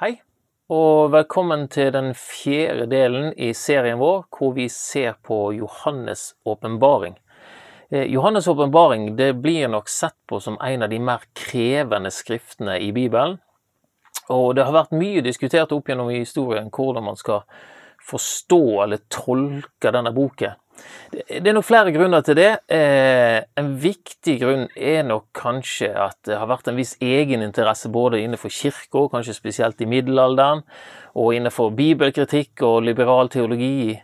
Hei, og velkommen til den fjerde delen i serien vår hvor vi ser på Johannes' åpenbaring. Eh, Johannes' åpenbaring blir nok sett på som en av de mer krevende skriftene i Bibelen. Og det har vært mye diskutert opp gjennom historien hvordan man skal forstå eller tolke denne boken. Det er nok flere grunner til det. Eh, en viktig grunn er nok kanskje at det har vært en viss egeninteresse både innenfor kirka, kanskje spesielt i middelalderen, og innenfor bibelkritikk og liberal teologi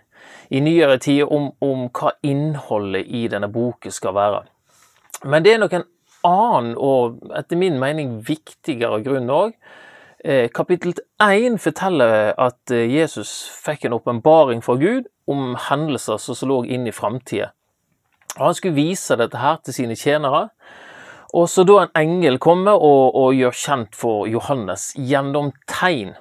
i nyere tid om, om hva innholdet i denne boken skal være. Men det er nok en annen og etter min mening viktigere grunn òg. Eh, kapittel 1 forteller at eh, Jesus fikk en åpenbaring fra Gud om hendelser som lå inn i framtida. Han skulle vise dette her til sine tjenere. Og så da en engel kommer og, og gjør kjent for Johannes gjennom tegn.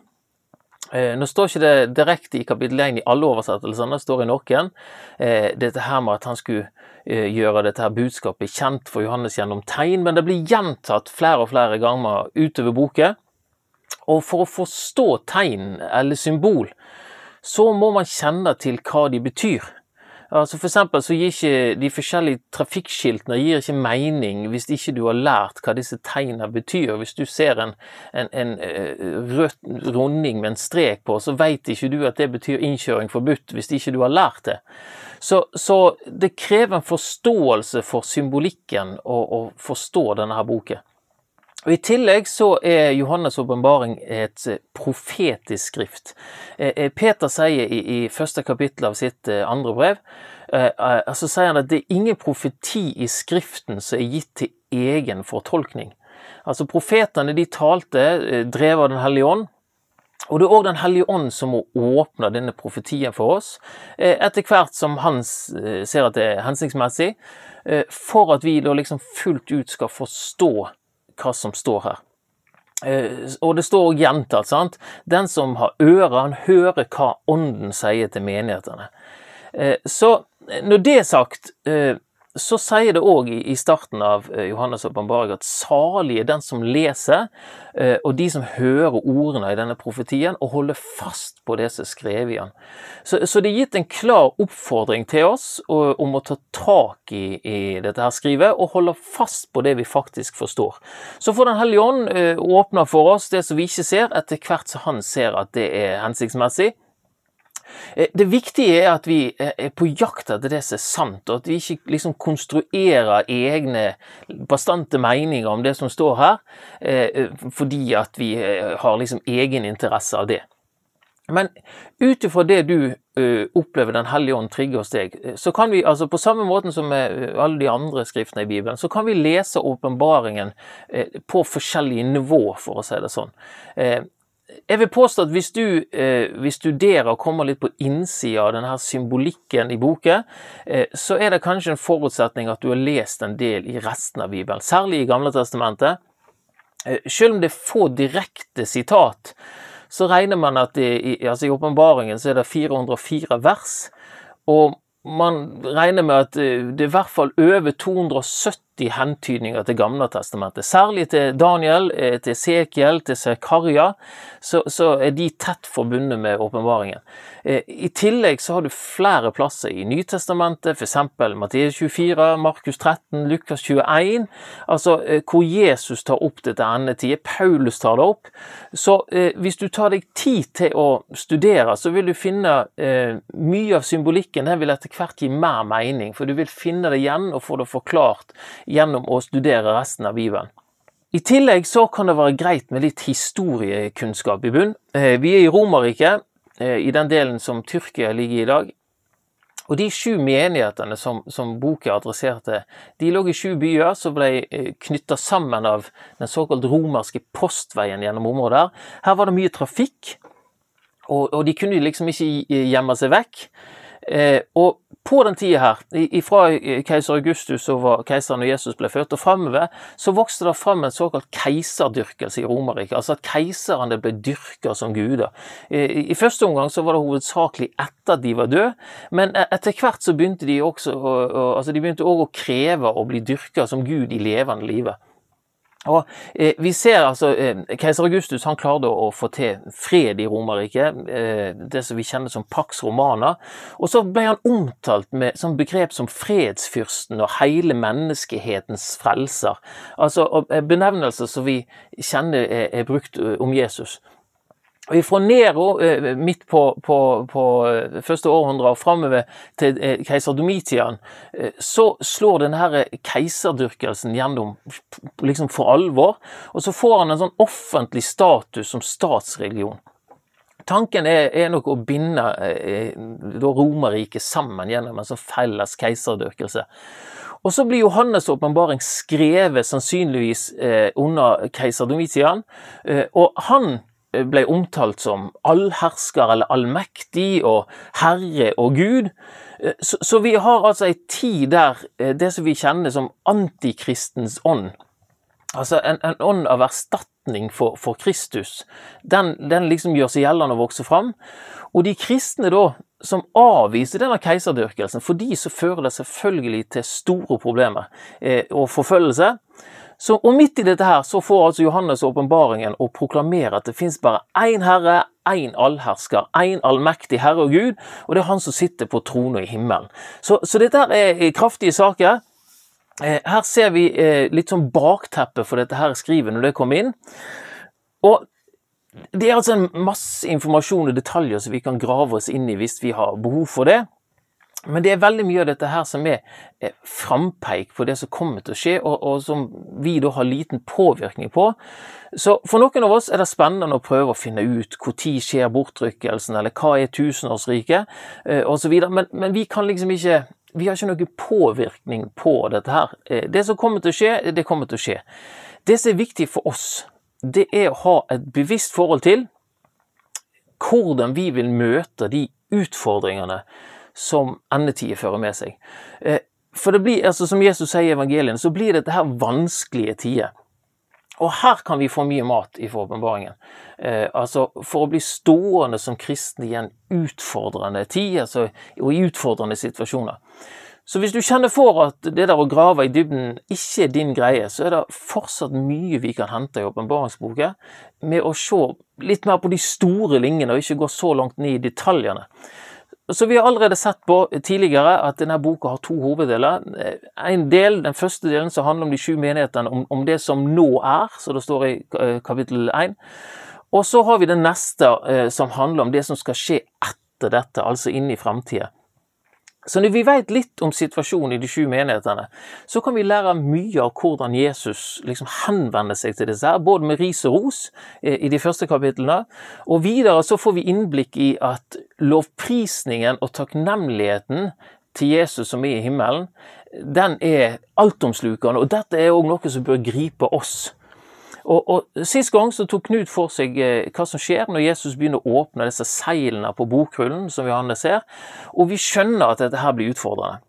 Eh, nå står ikke det direkte i kapittel 1 i alle oversettelsene, det står i noen. Dette her med at han skulle gjøre dette her budskapet kjent for Johannes gjennom tegn, men det blir gjentatt flere og flere ganger utover boken. Og for å forstå tegn eller symbol, så må man kjenne til hva de betyr. Altså For eksempel så gir ikke de forskjellige trafikkskiltene gir ikke mening hvis ikke du har lært hva disse tegnene betyr. Hvis du ser en, en, en eh, rød runding med en strek på, så vet ikke du at det betyr innkjøring forbudt hvis ikke du har lært det. Så, så det krever en forståelse for symbolikken å forstå denne her boken. Og I tillegg så er Johannes' åpenbaring et eh, profetisk skrift. Eh, eh, Peter sier i, i første kapittel av sitt andre brev så sier han at det er ingen profeti i Skriften som er gitt til egen fortolkning. Altså Profetene de talte drevet av Den hellige ånd, og det er òg Den hellige ånd som må åpne denne profetien for oss, etter hvert som han ser at det er hensiktsmessig, for at vi da liksom fullt ut skal forstå hva som står her. Eh, og det står gjentatt, sant. Den som har ører, han hører hva Ånden sier til menighetene. Eh, så når det er sagt, eh, så sier det òg i starten av eh, Johannes' åpenbaring at salig er den som leser, eh, og de som hører ordene i denne profetien, og holder fast på det som er skrevet i den. Så, det er gitt en klar oppfordring til oss om å ta tak i, i dette her skrivet, og holde fast på det vi faktisk forstår. Så får Den hellige ånd eh, åpne for oss det som vi ikke ser, etter hvert som han ser at det er hensiktsmessig. Eh, det viktige er at vi eh, er på jakt etter det som er sant, og at vi ikke liksom konstruerer egne bastante meninger om det som står her, eh, fordi at vi har liksom egeninteresse av det. Men ut ifra det du opplever Den hellige ånd trigger hos deg, så kan vi, altså på samme måten som med alle de andre skriftene i Bibelen, så kan vi lese åpenbaringen på forskjellige nivå, for å si det sånn jeg vil påstå at hvis du, eh, hvis studerer og kommer litt på innsida av denne symbolikken i boken, eh, så er det kanskje en forutsetning at du har lest en del i resten av Bibelen, særlig i Gamle testamentet. Eh, selv om det er få direkte sitat, så regner man at det, i, altså i åpenbaringen så er det 404 vers. Og man regner med at eh, det er i hvert fall over 270 hentydninger til Gamle testamentet. Særlig til Daniel, eh, til Sekiel, til Zekaria, så, så, er de tett forbundet med åpenbaringen. Eh, I tillegg så har du flere plasser i Nytestamentet, f.eks. Matteus 24, Markus 13, Lukas 21, altså hvor Jesus tar opp dette endetidet. Paulus tar det opp. Så hvis du tar deg tid til å studere, så vil du finne mye av symbolikken. Den vil etter hvert gi mer mening, for du vil finne det igjen og få det forklart gjennom å studere resten av Bibelen. I tillegg så kan det være greit med litt historiekunnskap i bunn. Eh, vi er i Romerriket, eh, i den delen som Tyrkia ligger i i dag. Og de sju menighetene som, som boka adresserte, de lå i sju byer som ble eh, knytta sammen av den såkalt romerske postveien gjennom området. Her var det mye trafikk, og, og de kunne liksom ikke gjemme seg vekk. Eh, og på den tida her, ifra keiser Augustus over keiseren og Jesus ble født, og framover, så vokste det fram en såkalt keiserdyrkelse i Romerriket. Altså at keiserne ble dyrka som guder. I, første omgang så var det hovedsakelig etter at de var døde, men e, etter hvert så begynte de også å, altså de begynte også å kreve å bli dyrka som gud i levende live. Og eh, Vi ser altså eh, Keiser Augustus han klarte å få til fred i Romerriket, eh, det som vi kjenner som Pax Romana. Og så ble han omtalt med sånn begrep som fredsfyrsten og hele menneskehetens frelser. Altså benevnelser som vi kjenner er, er brukt eh, om Jesus. Og Fra Nero, eh, midt på, på, på eh, første århundre og framover til eh, keiser Domitian, så slår denne keiserdyrkelsen gjennom liksom for alvor. Og så får han en sånn offentlig status som statsreligion. Tanken er, er nok å binde eh, Romerriket sammen gjennom en sånn felles keiserdyrkelse. Og så blir Johannes' åpenbaring skrevet sannsynligvis eh, under keiser Domitian, eh, og han ble omtalt som allhersker eller allmektig og herre og gud. Så, vi har altså ei tid der eh, det som vi kjenner som antikristens ånd, altså en, en ånd av erstatning for, for Kristus, den, den, liksom gjør seg gjeldende og vokser fram. Og de kristne da, som avviser denne keiserdyrkelsen, for de så fører det selvfølgelig til store problemer eh, og forfølgelse. Så, og midt i dette her så får altså Johannes åpenbaringen å proklamere at det fins bare én Herre, én allhersker, én allmektig Herre og Gud, og det er Han som sitter på tronen i himmelen. Så, så dette er kraftige saker. Eh, her ser vi eh, litt sånn bakteppet for dette her skrivet når det kom inn. Og det er altså en masse informasjon og detaljer som vi kan grave oss inn i hvis vi har behov for det. Men det er veldig mye av dette her som er frampeik på det som kommer til å skje, og, og, som vi da har liten påvirkning på. Så for noen av oss er det spennende å prøve å finne ut når skjer bortrykkelsen, eller hva er tusenårsriket, eh, osv. Men, men vi kan liksom ikke vi har ikke noen påvirkning på dette her. Eh, det som kommer til å skje, det kommer til å skje. Det som er viktig for oss, det er å ha et bevisst forhold til hvordan vi vil møte de utfordringene som endetider fører med seg. Eh, for det blir, altså som Jesus sier i evangeliene, så blir dette her vanskelige tider. Og her kan vi få mye mat i åpenbaringen. Eh, altså for å bli stående som kristne i en utfordrende tid, altså, og i utfordrende situasjoner. Så hvis du kjenner for at det der å grave i dybden ikke er din greie, så er det fortsatt mye vi kan hente i åpenbaringsboka med å se litt mer på de store linjene og ikke gå så langt ned i detaljene. Så Vi har allerede sett på tidligere at denne boka har to hoveddeler. En del, Den første delen som handler om de sju menighetene, om, om det som nå er, så det står i eh, kapittel én. Og så har vi den neste eh, som handler om det som skal skje etter dette, altså inn i framtida. Så når vi vet litt om situasjonen i de sju menighetene, så kan vi lære mye av hvordan Jesus liksom henvender seg til disse, her, både med ris og ros eh, i de første kapitlene, og videre så får vi innblikk i at lovprisningen og takknemligheten til Jesus som er i himmelen, den er altomslukende, og dette er òg noe som bør gripe oss. Og, og Sist gang så tok Knut for seg eh, hva som skjer når Jesus begynner å åpne disse seilene på bokrullen, som Johannes ser, og vi skjønner at dette her blir utfordrende.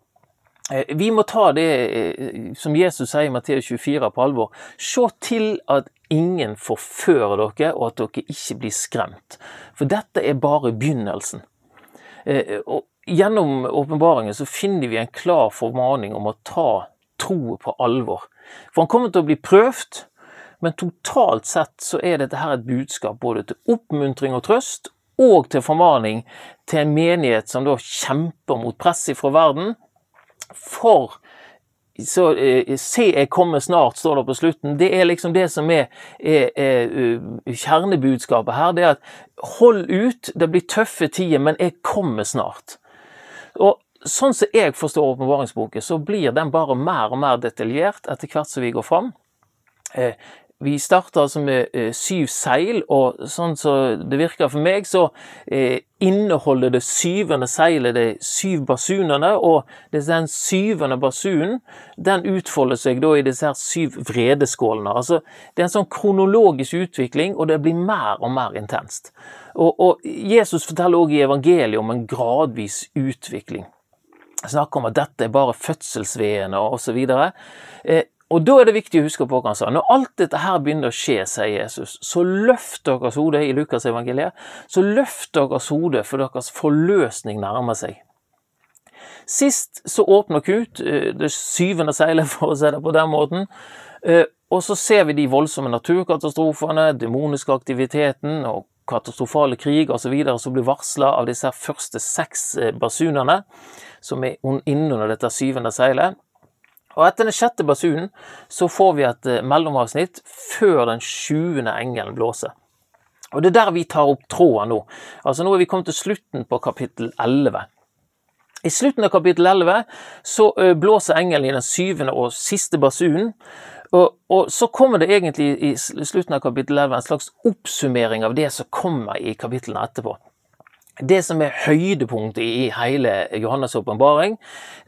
Eh, vi må ta det eh, som Jesus sier i Matteus 24 på alvor. Se til at ingen forfører dere, og at dere ikke blir skremt. For dette er bare begynnelsen. Og gjennom åpenbaringen så finner vi en klar formaning om å ta troen på alvor. For han kommer til å bli prøvd, men totalt sett så er dette her et budskap både til oppmuntring og trøst, og til formaning til en menighet som da kjemper mot press fra verden. For så eh, Se, jeg kommer snart, står det på slutten. Det er liksom det som er, er, er uh, kjernebudskapet her. Det er at hold ut, det blir tøffe tider, men jeg kommer snart. Og Sånn som jeg forstår åpenbaringsboken, så blir den bare mer og mer detaljert etter hvert som vi går fram. Vi starter altså med eh, syv seil, og sånn som så det virker for meg, så eh, inneholder det syvende seilet de syv basunene, og den syvende basunen den utfolder seg da i disse her syv vredeskålene. Altså, det er en sånn kronologisk utvikling, og det blir mer og mer intenst. Og, og Jesus forteller også i evangeliet om en gradvis utvikling. Snakker om at dette er bare fødselsveiene osv. Eh, og da er det viktig å huske på hva han sa. Når alt dette her begynner å skje, sier Jesus, så løft deres hode i Lukas evangeliet. Så løft deres hode, for deres forløsning nærmer seg. Sist så åpner Knut eh, det syvende seilet, for å si det på den måten. Eh, og så ser vi de voldsomme naturkatastrofene, demoniske aktiviteten og katastrofale krig osv. som blir varsla av disse første seks eh, basunene, som er innunder dette syvende seilet. Og etter den sjette basunen så får vi et eh, mellomavsnitt før den sjuende engelen blåser. Og det er der vi tar opp tråden nå. Altså Nå er vi kommet til slutten på kapittel 11. I slutten av kapittel 11 så eh, blåser engelen i den syvende og siste basunen. Og, og, så kommer det egentlig i slutten av kapittel 11 en slags oppsummering av det som kommer i kapitlene etterpå. Det som er høydepunktet i hele Johannes' åpenbaring,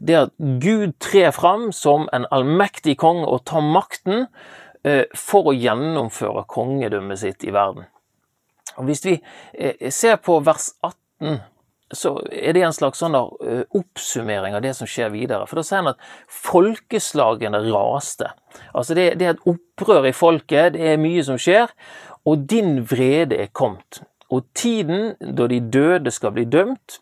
det er at Gud trer fram som en allmektig konge og tar makten eh, for å gjennomføre kongedømmet sitt i verden. Og Hvis vi eh, ser på vers 18 så er det en slags sånn uh, oppsummering av det som skjer videre. For da sier han at folkeslagene raste. Altså det, det, er et opprør i folket, det er mye som skjer, og din vrede er kommet. Og tiden da de døde skal bli dømt,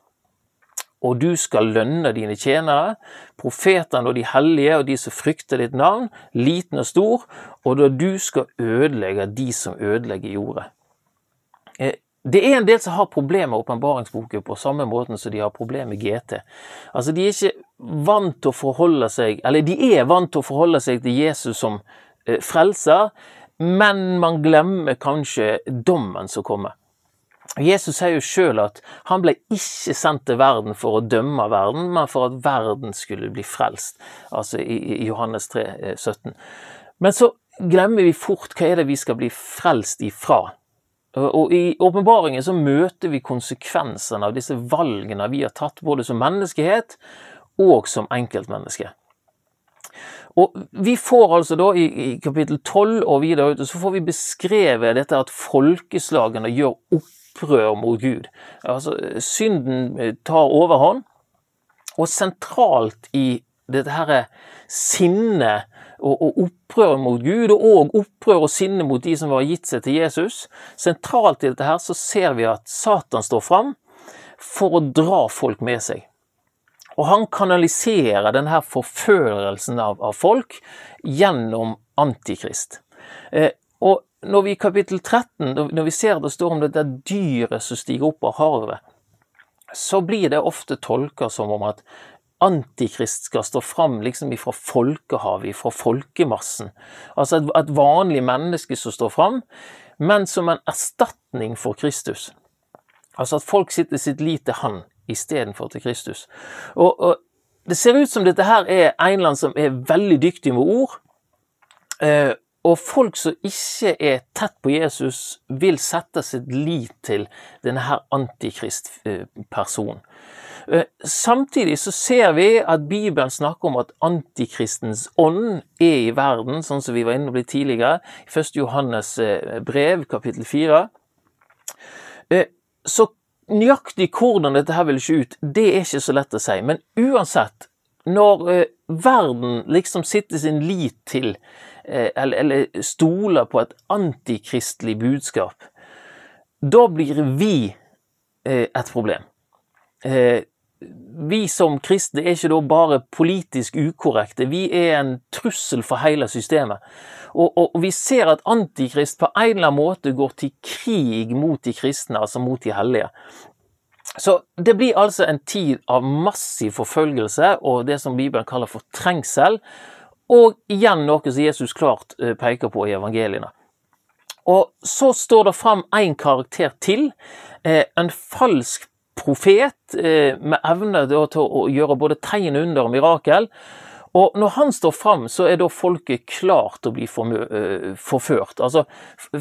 og du skal lønne dine tjenere, profetene og de hellige og de som frykter ditt navn, liten og stor, og da du skal ødelegge de som ødelegger jordet. Eh, det er en del som har problemer med åpenbaringsboken på samme måten som de har problemer med GT. Altså, de er ikke vant til å forholde seg Eller de er vant til å forholde seg til Jesus som eh, frelser, men man glemmer kanskje dommen som kommer. Jesus sier jo sjøl at han ble ikke sendt til verden for å dømme verden, men for at verden skulle bli frelst. Altså i Johannes 3, 17. Eh, men så glemmer vi fort hva er det vi skal bli frelst ifra. Og I åpenbaringen så møter vi konsekvensene av disse valgene vi har tatt, både som menneskehet og som enkeltmenneske. Og Vi får altså da i, i kapittel 12 og videre ut, så får vi beskrevet dette at folkeslagene gjør opprør mot Gud. Altså Synden eh, tar overhånd, og sentralt i dette her sinnet og, og opprør mot Gud, og opprør og sinne mot de som var gitt seg til Jesus. Sentralt i dette her så ser vi at Satan står fram for å dra folk med seg. Og han kanaliserer denne forførelsen av, av folk gjennom Antikrist. Eh, og når vi i kapittel 13, når vi ser det står om dette dyret som stiger opp av havet, så blir det ofte tolka som om at Antikrist skal stå fram liksom ifra folkehavet, ifra folkemassen. Altså et, vanlig menneske som står fram, men som en erstatning for Kristus. Altså at folk sitter sitt lit til han istedenfor til Kristus. Og, og, Det ser ut som dette her er en land som er veldig dyktig med ord. Eh, og folk som ikke er tett på Jesus, vil sette sitt lit til denne her antikristpersonen. Eh, samtidig så ser vi at Bibelen snakker om at antikristens ånd er i verden, sånn som vi var inne på litt tidligere, i 1. Johannes eh, brev, kapittel 4. Eh, så nøyaktig hvordan dette her vil se ut, det er ikke så lett å si. Men uansett, når verden liksom sitter sin lit til, eller, eller stoler på et antikristelig budskap, da blir vi et problem vi som kristne er ikke da bare politisk ukorrekte, vi er en trussel for hele systemet. Og, og, og, vi ser at Antikrist på en eller annen måte går til krig mot de kristne, altså mot de hellige. Så det blir altså en tid av massiv forfølgelse og det som Bibelen kaller for trengsel, og igjen noe som Jesus klart eh, peker på i evangeliene. Og så står det fram en karakter til, eh, en falsk profet eh, med evne til å gjøre både tegn, under og mirakel. Og når han står fram, så er da folket klart å bli forført. Altså,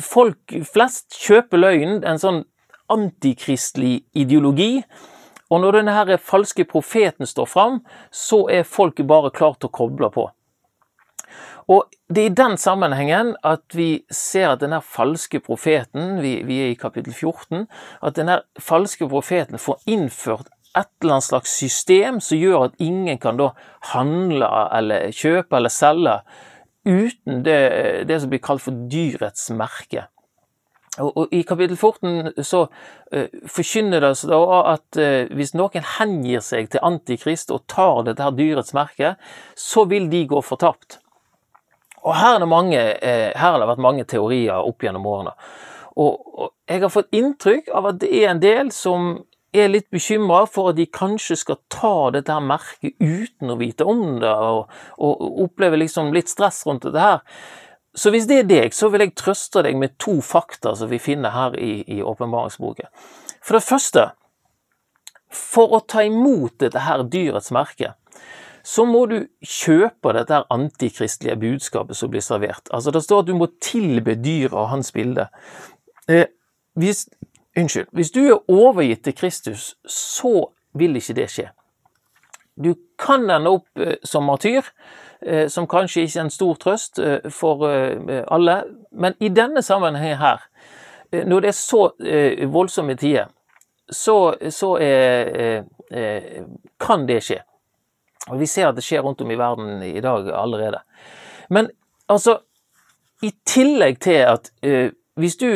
folk flest kjøper løgnen, en sånn antikristelig ideologi. Og når denne her falske profeten står fram, så er folket bare klart å koble på. Og det er i den sammenhengen at vi ser at denne falske profeten, vi, vi er i kapittel 14, at denne falske profeten får innført et eller annet slags system som gjør at ingen kan da handle eller kjøpe eller selge uten det, det som blir kalt for dyrets merke. Og, og I kapittel 14 så uh, forkynner det da at uh, hvis noen hengir seg til Antikrist og tar dette her dyrets merke, så vil de gå fortapt. Og her, er mange, her har det vært mange teorier opp gjennom årene. Og, og jeg har fått inntrykk av at det er en del som er litt bekymra for at de kanskje skal ta dette her merket uten å vite om det, og, og oppleve liksom litt stress rundt dette her. Så hvis det er deg, så vil jeg trøste deg med to fakta som vi finner her i åpenbaringsboken. For det første, for å ta imot dette her dyrets merke, så må du kjøpe dette her antikristelige budskapet som blir servert. Altså Det står at du må tilbe dyret og hans bilde. Eh, hvis, unnskyld, hvis du er overgitt til Kristus, så vil ikke det skje. Du kan ende opp eh, som martyr, som kanskje ikke er en stor trøst eh, for eh, alle. Men i denne sammenhengen her, når det er så voldsomme tider, så, så er, kan det skje. Og Vi ser at det skjer rundt om i verden i dag allerede. Men altså, i tillegg til at hvis du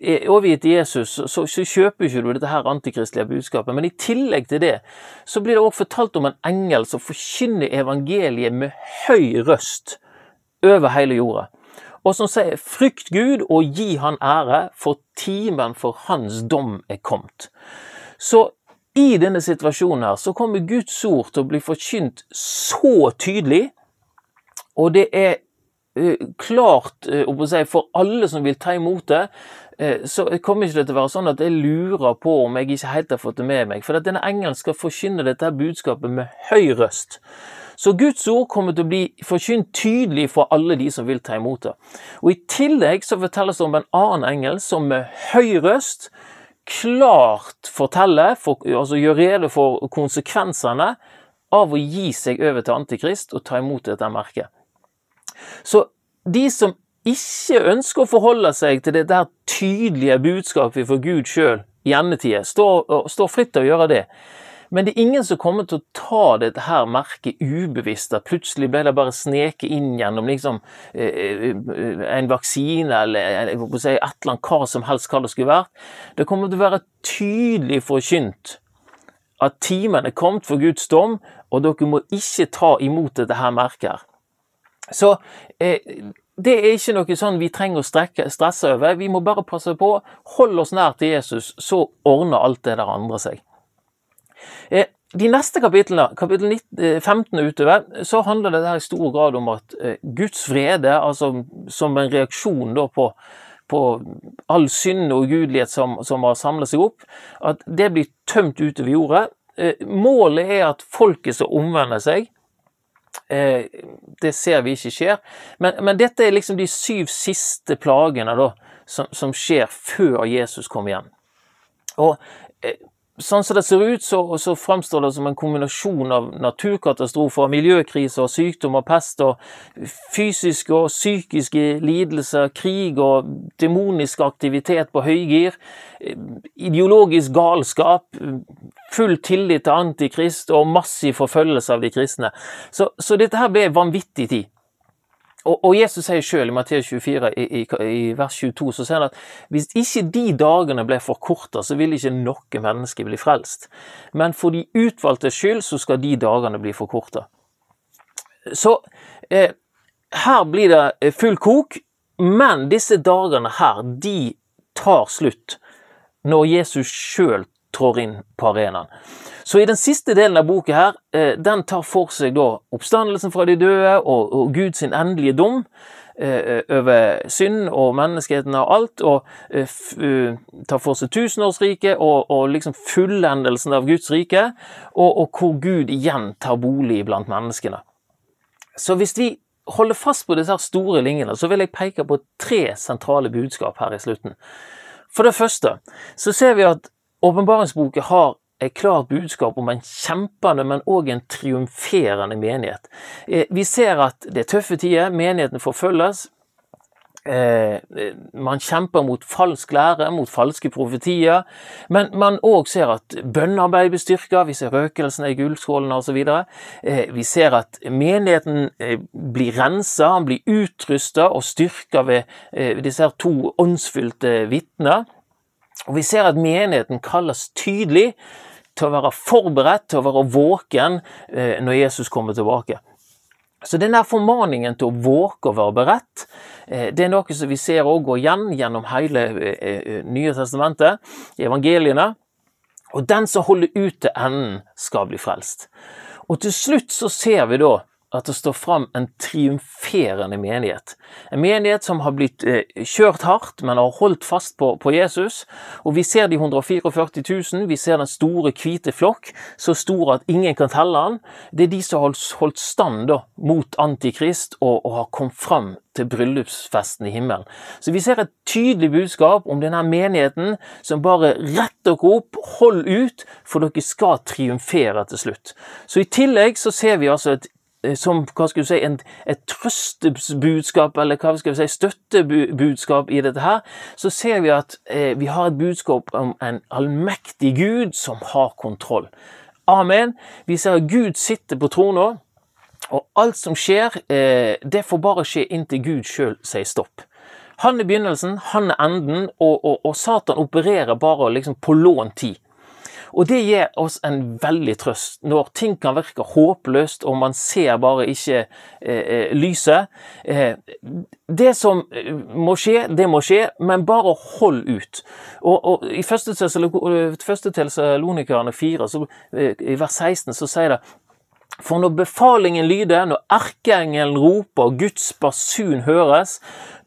er overgitt til Jesus, så, så, kjøper ikke du dette her antikristelige budskapet. Men i tillegg til det, så blir det òg fortalt om en engel som forkynner evangeliet med høy røst over hele jorda. Og som sier 'frykt Gud og gi Han ære, for timen for Hans dom er kommet'. Så i denne situasjonen her, så kommer Guds ord til å bli forkynt så tydelig, og det er klart eh, si, for alle som vil ta imot det, eh, så kommer ikke det til å være sånn at jeg lurer på om jeg ikke helt har fått det med meg. For at denne engelen skal forkynne dette budskapet med høy røst. Så Guds ord kommer til å bli forkynt tydelig for alle de som vil ta imot det. Og I tillegg så fortelles det om en annen engel som med høy røst klart forteller, for, altså gjør rede for konsekvensene av å gi seg over til Antikrist og ta imot dette merket. Så de som ikke ønsker å forholde seg til det der tydelige budskapet for Gud sjøl i endetida, står, står fritt til å gjøre det. Men det er ingen som kommer til å ta dette her merket ubevisst. At plutselig ble det bare sneket inn gjennom liksom, eh, eh, en vaksine eller si, et eller annet hva som helst hva det skulle vært. Det kommer til å være tydelig forkynt at timen er kommet for Guds dom, og dere må ikke ta imot dette her merket. Så eh, det er ikke noe sånn vi trenger å strekke, stresse over. Vi må bare passe på, holde oss nær til Jesus, så ordner alt det der andre seg. Eh, de neste kapitlene, kapittel 15 eh, utover, så handler det der i stor grad om at eh, Guds vrede, altså som en reaksjon da på, på all synd og ugudelighet som, som, har samlet seg opp, at det blir tømt utover jordet. Eh, målet er at folket som omvender seg, Eh, det ser vi ikke skjer. Men, men, dette er liksom de syv siste plagene da, som, som skjer før Jesus kommer igjen. Og eh, Sånn som det ser ut, så, så framstår det som en kombinasjon av naturkatastrofer, miljøkriser, sykdom og pest, og fysiske og psykiske lidelser, krig og demonisk aktivitet på høygir, ideologisk galskap, full tillit til antikrist og massiv forfølgelse av de kristne. Så, så dette her ble vanvittig tid. Og, og Jesus sier sjøl i Matteus 24, i, i, i, vers 22, så sier han at hvis ikke de dagene ble forkorta, så vil ikke noe menneske bli frelst. Men for de utvalgte skyld, så skal de dagene bli forkorta. Så eh, her blir det eh, full kok, men disse dagene her, de tar slutt når Jesus sjøl trår inn på arenaen. Så i den siste delen av boka her, eh, den tar for seg da oppstandelsen fra de døde og, og Guds endelige dom eh, over synd og menneskeheten og alt, og uh, tar for seg tusenårsriket og, og liksom fullendelsen av Guds rike, og, og hvor Gud igjen tar bolig blant menneskene. Så hvis vi holder fast på disse store linjene, så vil jeg peke på tre sentrale budskap her i slutten. For det første så ser vi at åpenbaringsboken har et klart budskap om en kjempende, men òg en triumferende menighet. Eh, vi ser at det er tøffe tider, menigheten forfølges. Eh, man kjemper mot falsk lære, mot falske profetier, men man òg ser at bønnearbeid blir styrka, vi ser røkelsen i gullskålene osv. Eh, vi ser at menigheten blir rensa, blir utrusta og styrka ved disse to åndsfylte vitner. Og Vi ser at menigheten kalles tydelig til å være forberedt, til å være våken eh, når Jesus kommer tilbake. Så denne formaningen til å våke og være beredt, eh, det er noe som vi ser òg gå igjen gjennom hele eh, Nye testamentet, evangeliene. Og den som holder ut til enden, skal bli frelst. Og til slutt så ser vi da at det står fram en triumferende menighet. En menighet som har blitt eh, kjørt hardt, men har holdt fast på, på, Jesus. Og vi ser de 144 000, vi ser den store, hvite flokk, så stor at ingen kan telle den. Det er de som har holdt stand da, mot Antikrist og, og har kommet fram til bryllupsfesten i himmelen. Så vi ser et tydelig budskap om denne menigheten som bare rett dere opp, hold ut, for dere skal triumfere til slutt. Så i tillegg så ser vi altså et som hva skal du si, en, et trøstebudskap, eller hva skal vi si, støttebudskap i dette her, så ser vi at eh, vi har et budskap om en allmektig Gud som har kontroll. Amen. Vi ser at Gud sitter på trona, og alt som skjer, eh, det får bare skje inntil Gud sjøl sier stopp. Han er begynnelsen, han er enden, og, og, og Satan opererer bare liksom på lånt tid. Og det gir oss en veldig trøst når ting kan virke håpløst og man ser bare ikke eh, eh lyset. Eh, det som eh, må skje, det må skje, men bare hold ut. Og, og I første Tessalonikerne 4, så, eh, i vers 16, så sier det for når befalingen lyder, når erkeengelen roper og Guds basun høres,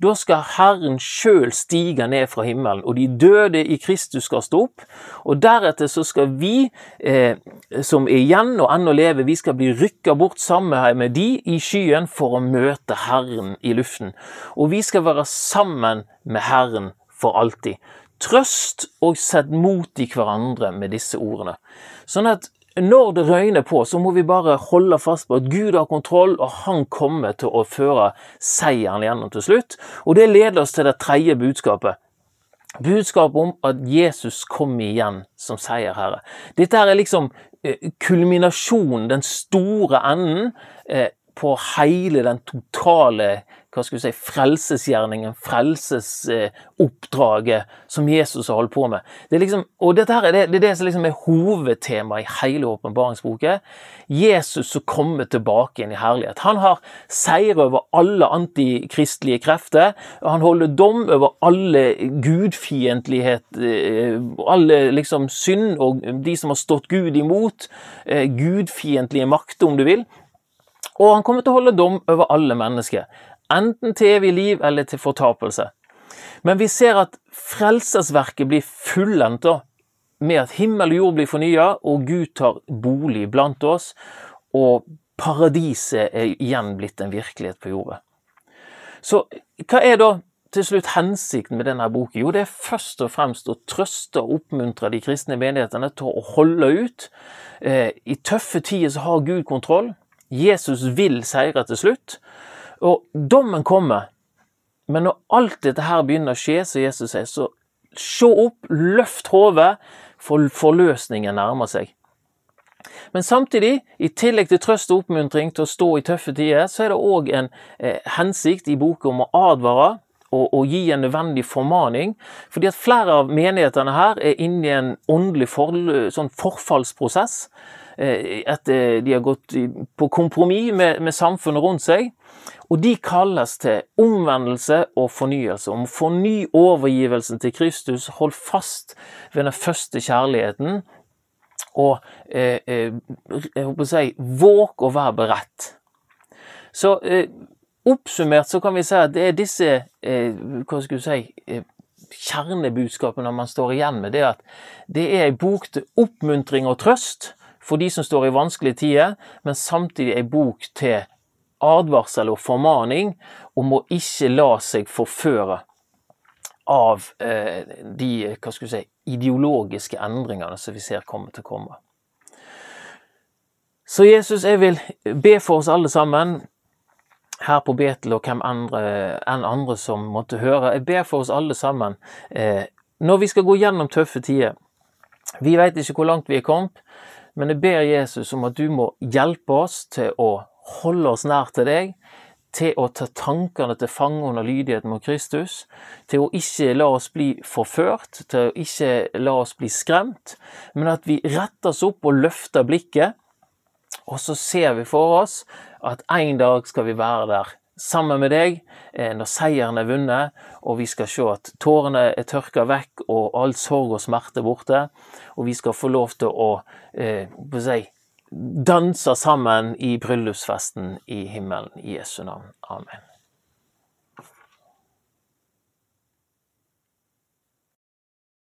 da skal Herren sjøl stige ned fra himmelen, og de døde i Kristus skal stå opp. Og deretter så skal vi eh, som er igjen og ennå lever, vi skal bli rykka bort sammen med de i skyen for å møte Herren i luften. Og vi skal være sammen med Herren for alltid. Trøst og sett mot i hverandre med disse ordene. Sånn at når det røyner på, så må vi bare holde fast på at Gud har kontroll, og han kommer til å føre seieren gjennom til slutt. Og det leder oss til det tredje budskapet. Budskapet om at Jesus kommer igjen som seierherre. Dette her er liksom eh, kulminasjonen, den store enden, eh, på hele den totale hva skal vi si, frelsesgjerningen, frelsesoppdraget som Jesus har holdt på med. Det liksom, og dette her, det, det er det som liksom er hovedtemaet i hele åpenbaringsboken. Jesus som kommer tilbake igjen i herlighet. Han har seier over alle antikristelige krefter. Han holder dom over alle gudfiendtlighet, eh, alle liksom synd og de som har stått Gud imot. Eh, gudfiendtlige makter, om du vil. Og han kommer til å holde dom over alle mennesker enten til evig liv eller til fortapelse. Men vi ser at frelsesverket blir fullendt med at himmel og jord blir fornya, og Gud tar bolig blant oss, og paradiset er igjen blitt en virkelighet på jorda. Så hva er da til slutt hensikten med denne boken? Jo, det er først og fremst å trøste og oppmuntre de kristne menighetene til å holde ut. Eh, I tøffe tider så har Gud kontroll. Jesus vil seire til slutt. Og dommen kommer. Men når alt dette her begynner å skje, så Jesus sier, så se opp, løft hodet, for forløsningen nærmer seg. Men samtidig, i tillegg til trøst og oppmuntring til å stå i tøffe tider, så er det òg en eh, hensikt i boka om å advare og, og, gi en nødvendig formaning. Fordi at flere av menighetene her er inne i en åndelig for, sånn forfallsprosess. Eh, etter de har gått på kompromiss med, med samfunnet rundt seg. Og de kalles til omvendelse og fornyelse. Om forny overgivelsen til Kristus, hold fast ved den første kjærligheten, og eh, eh, jeg håper å si, våg å være beredt. Så eh, oppsummert så kan vi si at det er disse eh, hva skal si, eh, kjernebudskapene man står igjen med. Det at det er en bok til oppmuntring og trøst for de som står i vanskelige tider, men samtidig ei bok til advarsel og formaning om å ikke la seg forføre av eh, de hva skal si, ideologiske endringene som vi ser kommer til å komme. Så Jesus, jeg vil be for oss alle sammen her på Betel og hvem andre, enn andre som måtte høre. Jeg ber for oss alle sammen eh, når vi skal gå gjennom tøffe tider. Vi vet ikke hvor langt vi er kommet, men jeg ber Jesus om at du må hjelpe oss til å holde oss nær til deg, til å ta tankene til fange under lydigheten mot Kristus, til å ikke la oss bli forført, til å ikke la oss bli skremt, men at vi retter oss opp og løfter blikket, og så ser vi for oss at en dag skal vi være der sammen med deg eh, når seieren er vunnet, og vi skal se at tårene er tørka vekk og all sorg og smerte er borte, og vi skal få lov til å eh, si, danse sammen i bryllupsfesten i himmelen. I Jesu navn. Amen.